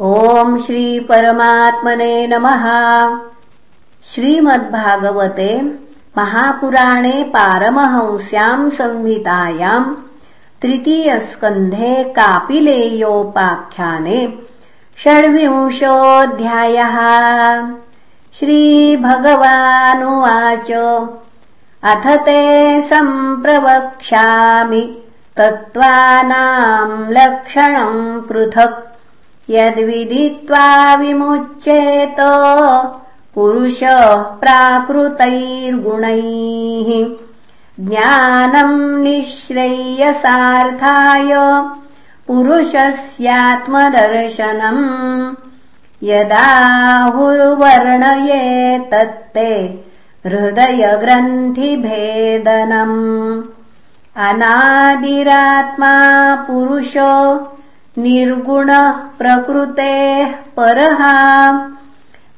ॐ श्रीपरमात्मने नमः। श्रीमद्भागवते महापुराणे पारमहंस्याम् संहितायाम् तृतीयस्कन्धे कापिलेयोपाख्याने षड्विंशोऽध्यायः। श्रीभगवानुवाच। अथ ते सम्प्रवक्ष्यामि तत्त्वानाम् लक्षणम् पृथक् यद्विदित्वा विमुच्येत पुरुषः प्राकृतैर्गुणैः ज्ञानम् निःश्रेयसार्थाय पुरुषस्यात्मदर्शनम् यदाहुर्वर्णयेतत्ते हृदयग्रन्थिभेदनम् अनादिरात्मा पुरुषो निर्गुणः प्रकृतेः परः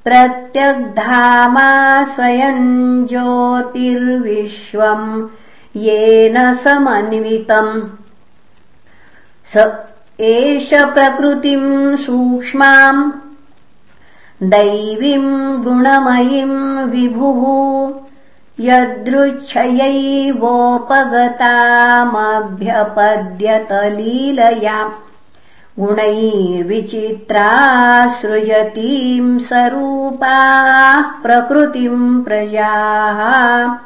प्रत्यग्धामा स्वयम् ज्योतिर्विश्वम् येन समन्वितम् स एष प्रकृतिम् सूक्ष्माम् दैवीम् गुणमयीम् विभुः यदृच्छयैवोपगतामभ्यपद्यतलीलया गुणैर्विचित्रा सृजतीम् स्वरूपाः प्रकृतिम् प्रजाः।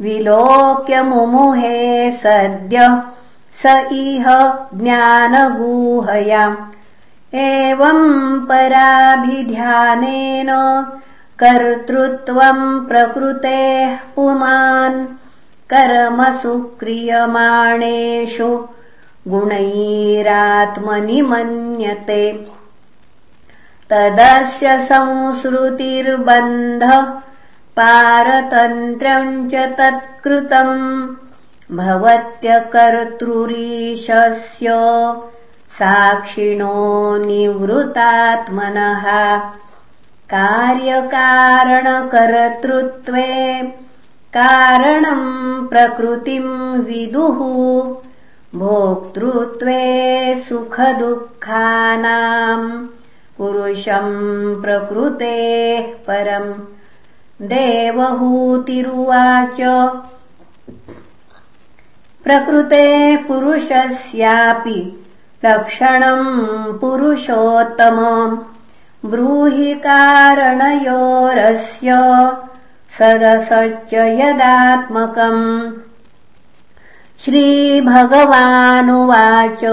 विलोक्य मुमुहे सद्य स इह ज्ञानगूहया। एवम् पराभिध्यानेन कर्तृत्वम् प्रकृतेः पुमान्। कर्मसु क्रियमाणेषु गुणैरात्मनि मन्यते तदस्य संसृतिर्बन्ध पारतन्त्र्यम् च तत्कृतम् भवत्यकर्तृरीशस्य साक्षिणो निवृतात्मनः। कार्यकारणकर्तृत्वे कारणम् प्रकृतिम् विदुः भोक्तृत्वे सुखदुःखानाम् पुरुषम् प्रकृतेः परम्। देवहूतिरुवाच। प्रकृतेः पुरुषस्यापि लक्षणम् पुरुषोत्तमम् ब्रूहि कारणयोरस्य सदसच्च यदात्मकम् श्रीभगवानुवाच।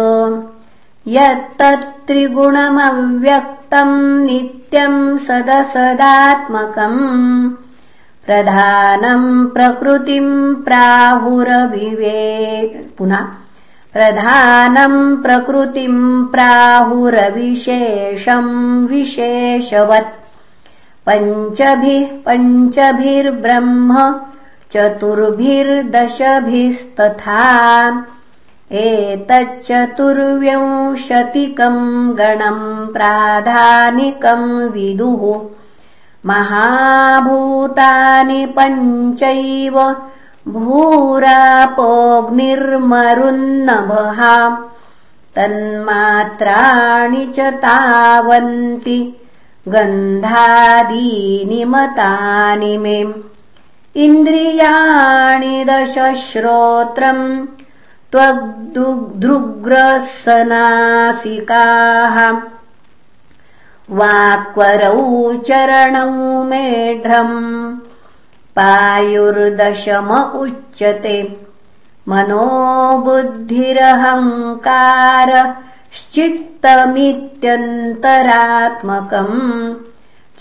यत्तत्त्रिगुणमव्यक्तम् नित्यम् सदसदात्मकम्। प्रधानम् प्रकृतिम् प्राहुरभिवे पुनः प्रधानम् प्रकृतिम् प्राहुरविशेषम् विशेषवत्। पञ्चभिः पञ्चभिर्ब्रह्म चतुर्भिर्दशभिस्तथा एतच्चतुर्विंशतिकम् गणम् प्राधानिकम् विदुः महाभूतानि पञ्चैव भूरापोऽग्निर्मरुन्नभः तन्मात्राणि च तावन्ति गन्धादीनि मतानि मे इन्द्रियाणि दशश्रोत्रम् त्वग्दुग्धृग्रसनासिकाः वाक्वरौ चरणौ मेढ्रम्। पायुर्दशम उच्यते। मनोबुद्धिरहङ्कारश्चित्तमित्यन्तरात्मकम्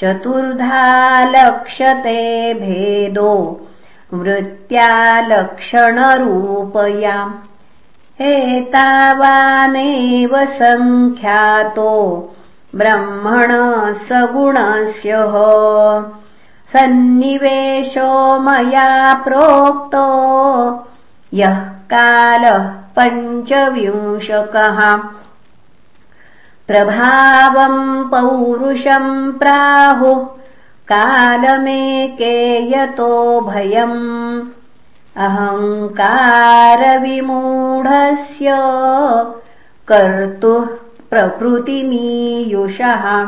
चतुर्धा लक्ष्यते भेदो वृत्त्यालक्षणरूपया एतावानेव सङ्ख्यातो ब्रह्मण सगुणस्य सन्निवेशो मया प्रोक्तो यः कालः पञ्चविंशकः प्रभावम् पौरुषम् प्राहुः कालमेके यतो भयम्। अहङ्कारविमूढस्य कर्तुः प्रकृतिमीयुषः।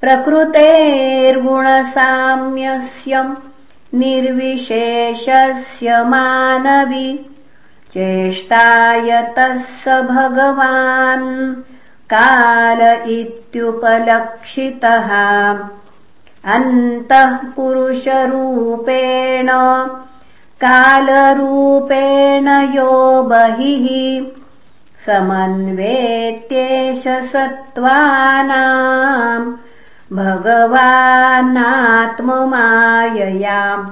प्रकृतेर्गुणसाम्यस्य निर्विशेषस्य मानवि चेष्टायतः स भगवान् काल इत्युपलक्षितः। अन्तः पुरुषरूपेण कालरूपेण यो बहिः। समन्वेत्येष सत्त्वानाम् भगवानात्ममायया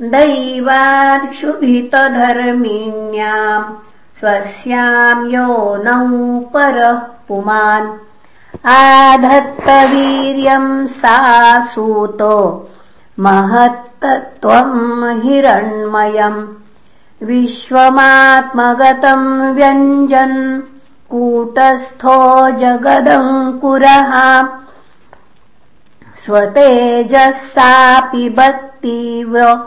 दैवाक्षुभितधर्मिण्याम् स्वस्याम् यो नौ परः पुमान्। आधत्तवीर्यम् सा सूतो महत्तत्त्वम् हिरण्मयम्। विश्वमात्मगतम् व्यञ्जन् कूटस्थो जगदङ्कुरः। स्वतेजःसापि भक्तीव्र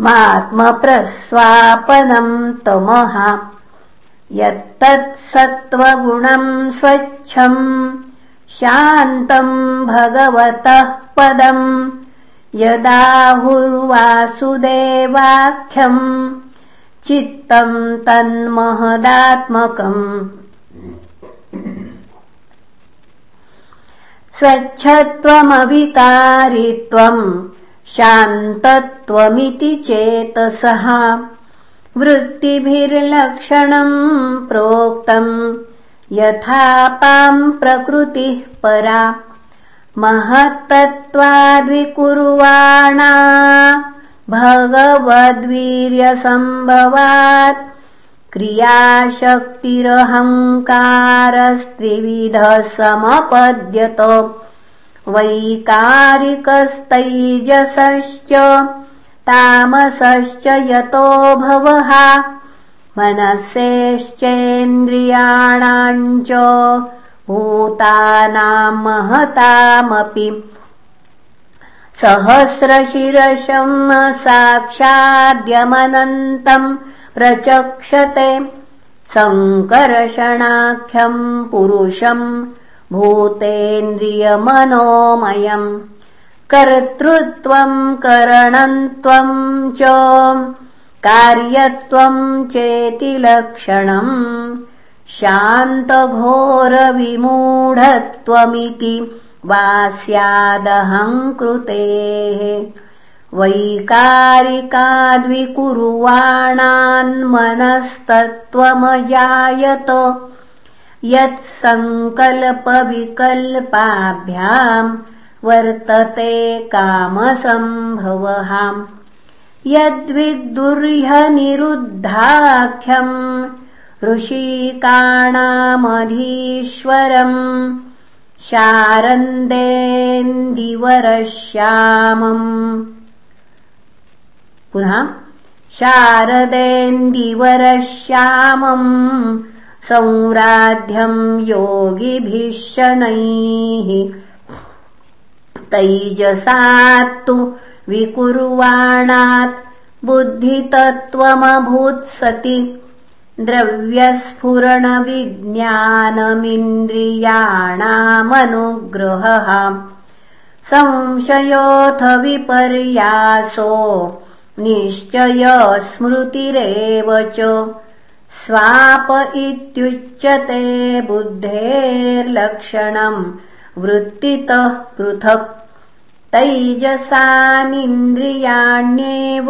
मात्मप्रस्वापनम् तमः यत्तत्सत्त्वगुणम् स्वच्छम् शान्तम् भगवतः पदम् यदाहुर्वासुदेवाख्यम् चित्तम् तन्महदात्मकम् स्वच्छत्वमविकारित्वम् शान्तत्वमिति चेतसः वृत्तिभिर्लक्षणम् प्रोक्तम् यथापाम् प्रकृतिः परा। महत्तत्त्वाद्विकुर्वाणा भगवद्वीर्यसम्भवात् क्रियाशक्तिरहङ्कारस्त्रिविधः समपद्यत वैकारिकस्तैजसश्च तामसश्च यतो भवः मनसेश्चेन्द्रियाणाम् च भूतानाम् महतामपि। सहस्रशिरशम् साक्षाद्यमनन्तम् प्रचक्षते सङ्कर्षणाख्यम् पुरुषम् भूतेन्द्रियमनोमयम् कर्तृत्वम् करणन्त्वम् च कार्यत्वम् चेति लक्षणम् शान्तघोरविमूढत्वमिति वा स्यादहङ्कृतेः वैकारिकाद्विकुर्वाणान्मनस्तत्त्वमजायत यत्सङ्कल्पविकल्पाभ्याम् वर्तते कामसम्भवः। यद्विदुर्ह्यनिरुद्धाख्यम् ऋषिकाणामधीश्वरम् शारन्देन्दिवरश्यामम् पुनः शारदेन्दिवरश्यामम् संराध्यम् योगिभिः शनैः तैजसात्तु विकुर्वाणात् बुद्धितत्त्वमभूत्सति द्रव्यस्फुरणविज्ञानमिन्द्रियाणामनुग्रहः संशयोऽथ विपर्यासो निश्चयस्मृतिरेव च स्वाप इत्युच्यते बुद्धेर्लक्षणम् वृत्तितः पृथक् तैजसानिन्द्रियाण्येव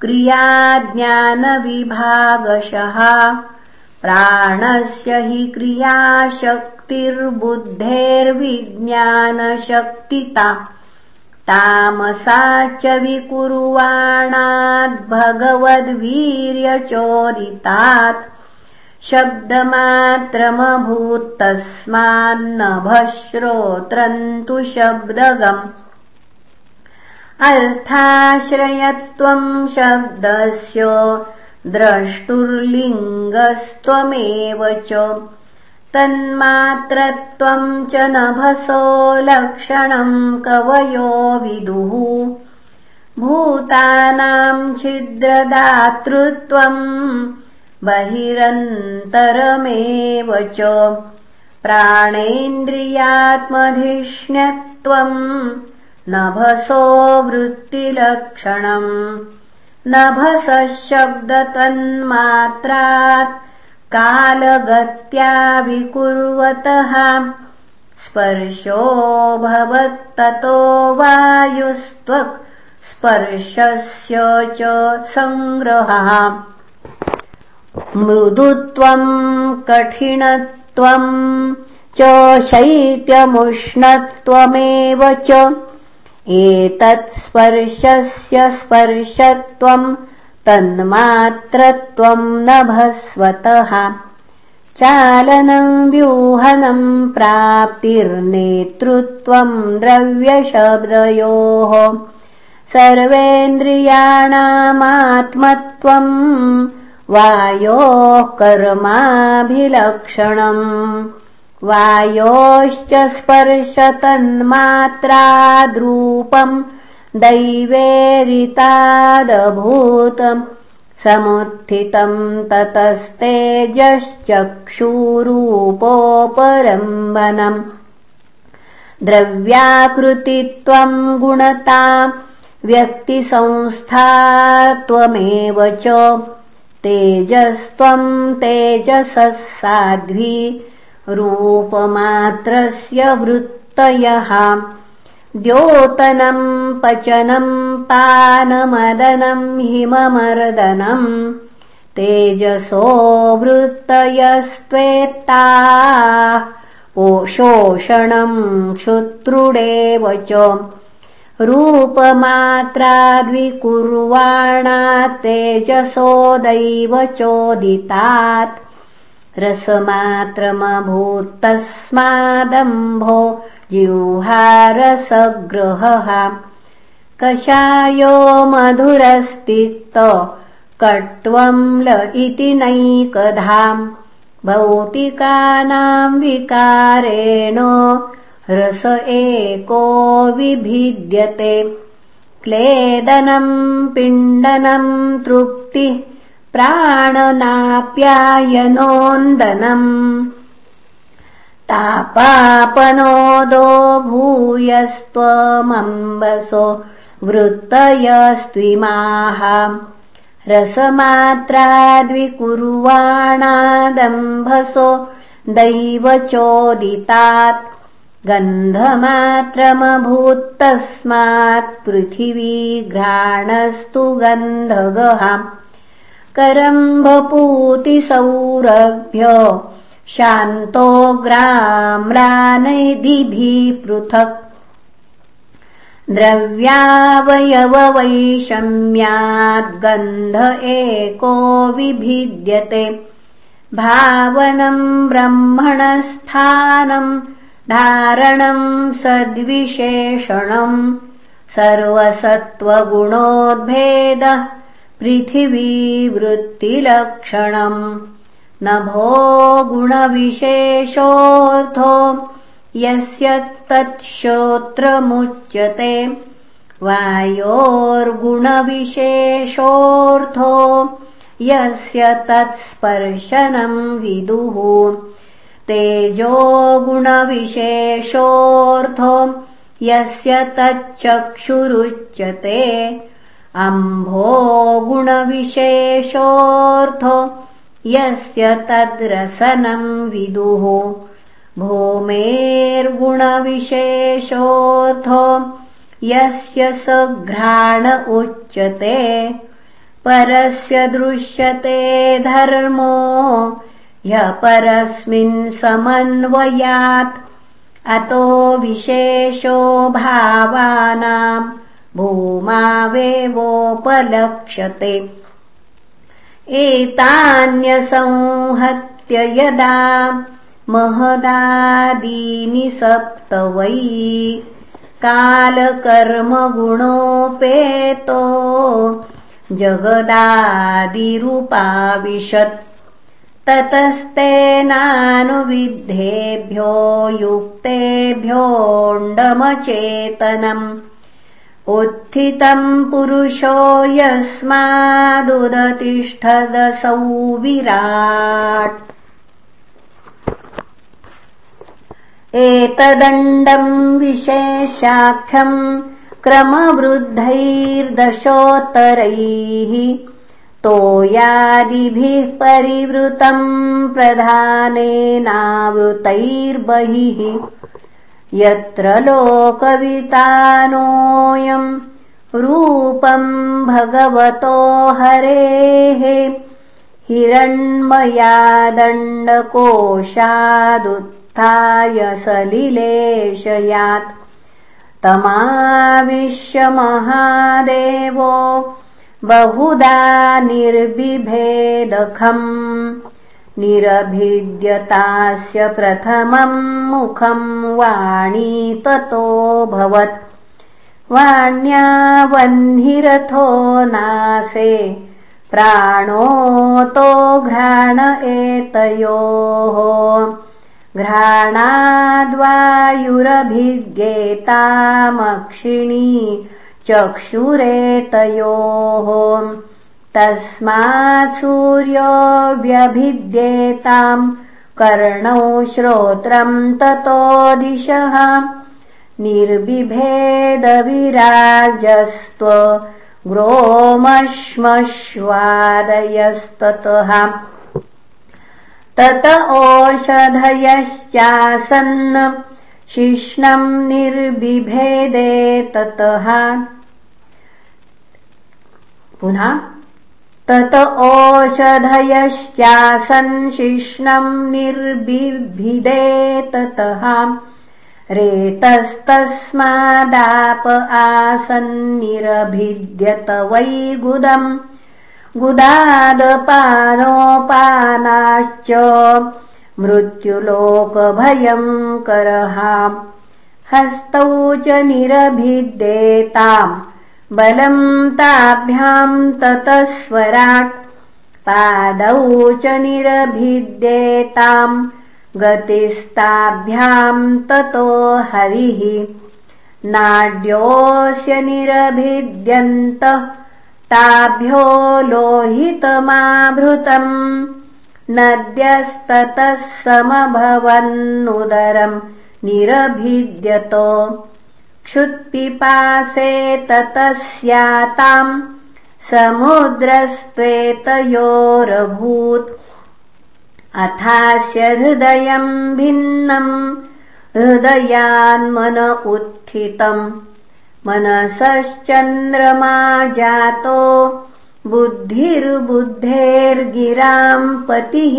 क्रियाज्ञानविभागशः। प्राणस्य हि क्रियाशक्तिर्बुद्धेर्विज्ञानशक्तिता। तामसा च विकुर्वाणाद्भगवद्वीर्यचोदितात् शब्दमात्रमभूत्तस्मान्नभश्रोत्रन्तु शब्दगम्। अर्थाश्रयत्वम् शब्दस्य द्रष्टुर्लिङ्गस्त्वमेव च। तन्मात्रत्वम् च नभसो लक्षणम् कवयो विदुः। भूतानाम् छिद्रदातृत्वम् बहिरन्तरमेव च प्राणेन्द्रियात्मधिष्ण्यत्वम् नभसो वृत्तिलक्षणम् नभसः शब्दतन्मात्रात् कालगत्या विकुर्वतः स्पर्शो भवत्ततो वायुस्त्वक् स्पर्शस्य च सङ्ग्रहः मृदुत्वम् कठिनत्वम् च शैत्यमुष्णत्वमेव च। एतत् स्पर्शस्य स्पर्शत्वम् तन्मात्रत्वम् नभस्वतः चालनम् व्यूहनम् प्राप्तिर्नेतृत्वम् द्रव्यशब्दयोः। सर्वेन्द्रियाणामात्मत्वम् वायोः कर्माभिलक्षणम्। वायोश्च स्पर्शतन्मात्राद्रूपम् दैवेरितादभूतम्। समुत्थितम् ततस्तेजश्चक्षुरूपोपरम्बनम्। द्रव्याकृतित्वम् गुणता व्यक्तिसंस्थात्वमेव च तेजस्त्वम् तेजसः साध्वी रूपमात्रस्य वृत्तयः द्योतनम् पचनम् पानमदनम् हिममर्दनम् तेजसो वृत्तयस्त्वेत्ता पोषोषणम् क्षुत्रुडेव च रूपमात्राद्विकुर्वाणा तेजसो दैव चोदितात्। रसमात्रमभूत्तस्मादम्भो जिह्वारसग्रहः। कषायो मधुरस्तिक्त कट्वम् ल इति नैकधाम्। भौतिकानाम् विकारेण रस एको विभिद्यते। क्लेदनम् पिण्डनम् तृप्तिः प्राणनाप्यायनोन्दनम् तापापनोदो भूयस्त्वमम्बसो वृत्तयस्त्विमाः। रसमात्राद्विकुर्वाणादम्भसो दैव चोदितात् गन्धमात्रमभूत्तस्मात् पृथिवी घ्राणस्तु गन्धगः करम्भपूतिसौरभ्य शान्तोग्राम्रानैदिभिः पृथक् द्रव्यावयववैषम्याद्गन्ध एको विभिद्यते। भावनम् ब्रह्मणस्थानम् धारणम् सद्विशेषणम् सर्वसत्त्वगुणोद्भेदः पृथिवीवृत्तिलक्षणम् नभो गुणविशेषोऽर्थो यस्य तच्छ्रोत्रमुच्यते वायोर्गुणविशेषोऽर्थो यस्य तत्स्पर्शनम् विदुः तेजो गुणविशेषोऽर्थो यस्य तच्चक्षुरुच्यते। अम्भो गुणविशेषोऽर्थो यस्य तद्रसनम् विदुः। भूमेर्गुणविशेषोऽर्थो यस्य स घ्राण उच्यते। परस्य दृश्यते धर्मो परस्मिन् समन्वयात्। अतो विशेषो भावानाम्। भूमावेवोपलक्ष्यते। एतान्यसंहत्य यदा महदादीनि सप्त वै कालकर्मगुणोपेतो। जगदादिरूपाविशत् ततस्तेनानुविद्धेभ्यो युक्तेभ्योऽण्डमचेतनम्। उत्थितम् पुरुषो यस्मादुदतिष्ठदसौ विराट्। एतदण्डम् विशेषाख्यम् क्रमवृद्धैर्दशोत्तरैः तोयादिभिः परिवृतम् प्रधानेनावृतैर्बहिः। यत्र लोकवितानोऽयम् रूपम् भगवतो हरेः। हिरण्मयादण्डकोशादुत्थाय सलिलेशयात्। तमाविश्य महादेवो बहुधा निर्बिभेदखम् निरभिद्यतास्य प्रथमम् मुखम् वाणी ततोऽभवत् वाण्या वह्निरथो नासे प्राणोतो घ्राण एतयोः। घ्राणाद्वायुरभिद्येतामक्षिणी चक्षुरेतयोः। तस्मात् सूर्यो व्यभिद्येताम् कर्णौ श्रोत्रम् ततो दिशः। निर्बिभेदविराजस्त्व ग्रोमश्मश्वादयस्ततः। तत ओषधयश्चासन् शिष्णम् निर्बिभेदे ततः। पुनः तत ओषधयश्चासन् शिष्णम् निर्बिभिदे ततः। रेतस्तस्मादाप आसन्निरभिद्यत वै गुदम् गुदादपानोपानाश्च मृत्युलोकभयम् करहा हस्तौ च निरभिद्येताम् बलम् ताभ्याम् ततस्वराट्। पादौ च निरभिद्येताम् गतिस्ताभ्याम् ततो हरिः। नाड्योऽस्य निरभिद्यन्तः ताभ्यो लोहितमाभृतम् नद्यस्ततः समभवन्नुदरम् निरभिद्यतो। क्षुत्पिपासे ततस्याताम् समुद्रस्त्वेतयोरभूत्। अथास्य हृदयम् भिन्नम् हृदयान्मन उत्थितम् मनसश्चन्द्रमा जातो बुद्धिर्बुद्धेर्गिराम् पतिः।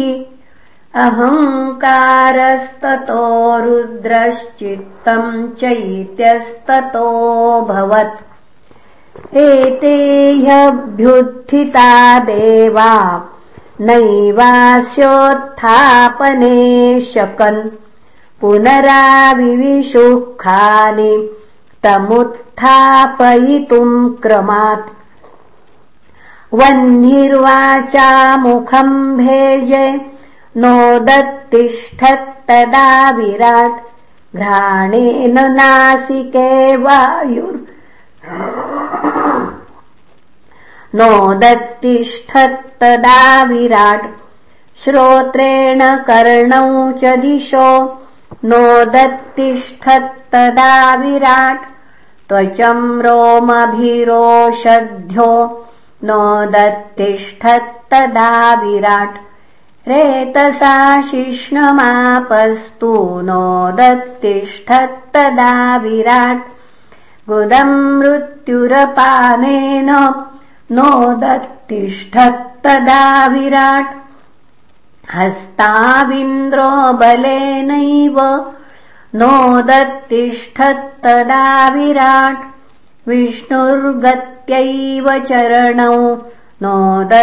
अहङ्कारस्ततो रुद्रश्चित्तम् चैत्यस्ततोऽभवत् एते ह्यभ्युत्थिता देवा नैवास्योत्थापने शकन्। पुनराविविशुखानि तमुत्थापयितुम् क्रमात् वह्निर्वाचा मुखम् भेजे नोदत्तिष्ठत्तदा विराट् घ्राणेन नासिके वायुर्। नोदत्तिष्ठत्तदा विराट् श्रोत्रेण कर्णौ च दिशो। नोदत्तिष्ठत्तदा विराट् त्वचम् रोमभिरोषध्यो नोदत्तिष्ठत्तदा विराट्। रेतसा शिष्णमापस्तु नोदत्तिष्ठत्तदा विराट्। गुदम् मृत्युरपानेन नोदत्तिष्ठत्तदा विराट्। हस्ताविन्द्रो बलेनैव नोदत्तिष्ठत्तदा विराट् विष्णुर्गत्यैव चरणौ नोदत्तिष्ठत्तदा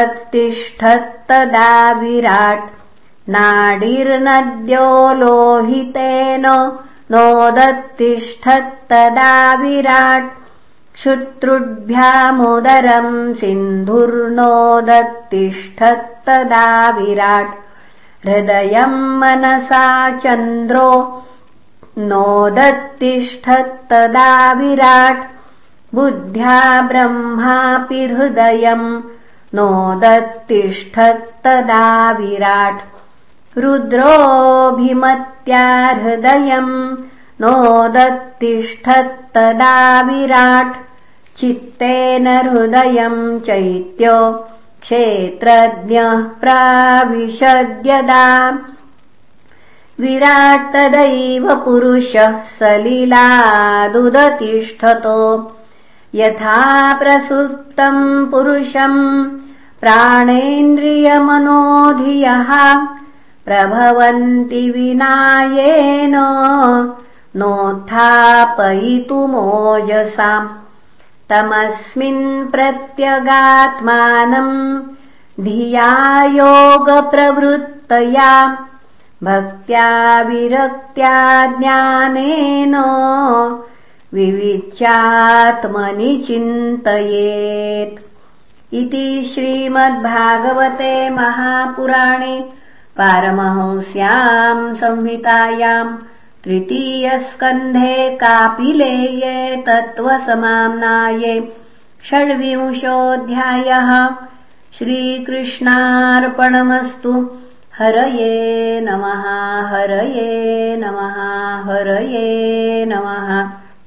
विराट् नाडिर्नद्यो लोहितेन नोदत्तिष्ठत्तदा विराट् क्षुत्रुभ्यामुदरम् सिन्धुर्नोदत्तिष्ठत्तदा विराट् हृदयम् मनसा चन्द्रो नोदत्तिष्ठत्तदा विराट् बुद्ध्या ब्रह्मापि हृदयम् नोदत्तिष्ठत्तदा विराट्। रुद्रोऽभिमत्या हृदयम् नोदत्तिष्ठत्तदा विराट्। चित्तेन हृदयम् चैत्यो क्षेत्रज्ञः प्राविशद्यदा। विराट् तदैव पुरुषः सलिलादुदतिष्ठतो यथा प्रसुप्तम् पुरुषम् प्राणेन्द्रियमनोधियः प्रभवन्ति विनायेन नोत्थापयितुमोजसाम् तमस्मिन् प्रत्यगात्मानम् धिया योगप्रवृत्तया भक्त्या विरक्त्या ज्ञानेन विविच्यात्मनि चिन्तयेत्। इति श्रीमद्भागवते महापुराणे पारमहंस्याम् संहितायाम् तृतीयस्कन्धे कापिलेये तत्त्वसमाम्नाये षड्विंशोऽध्यायः। श्रीकृष्णार्पणमस्तु। हरये नमः हरये नमः हरये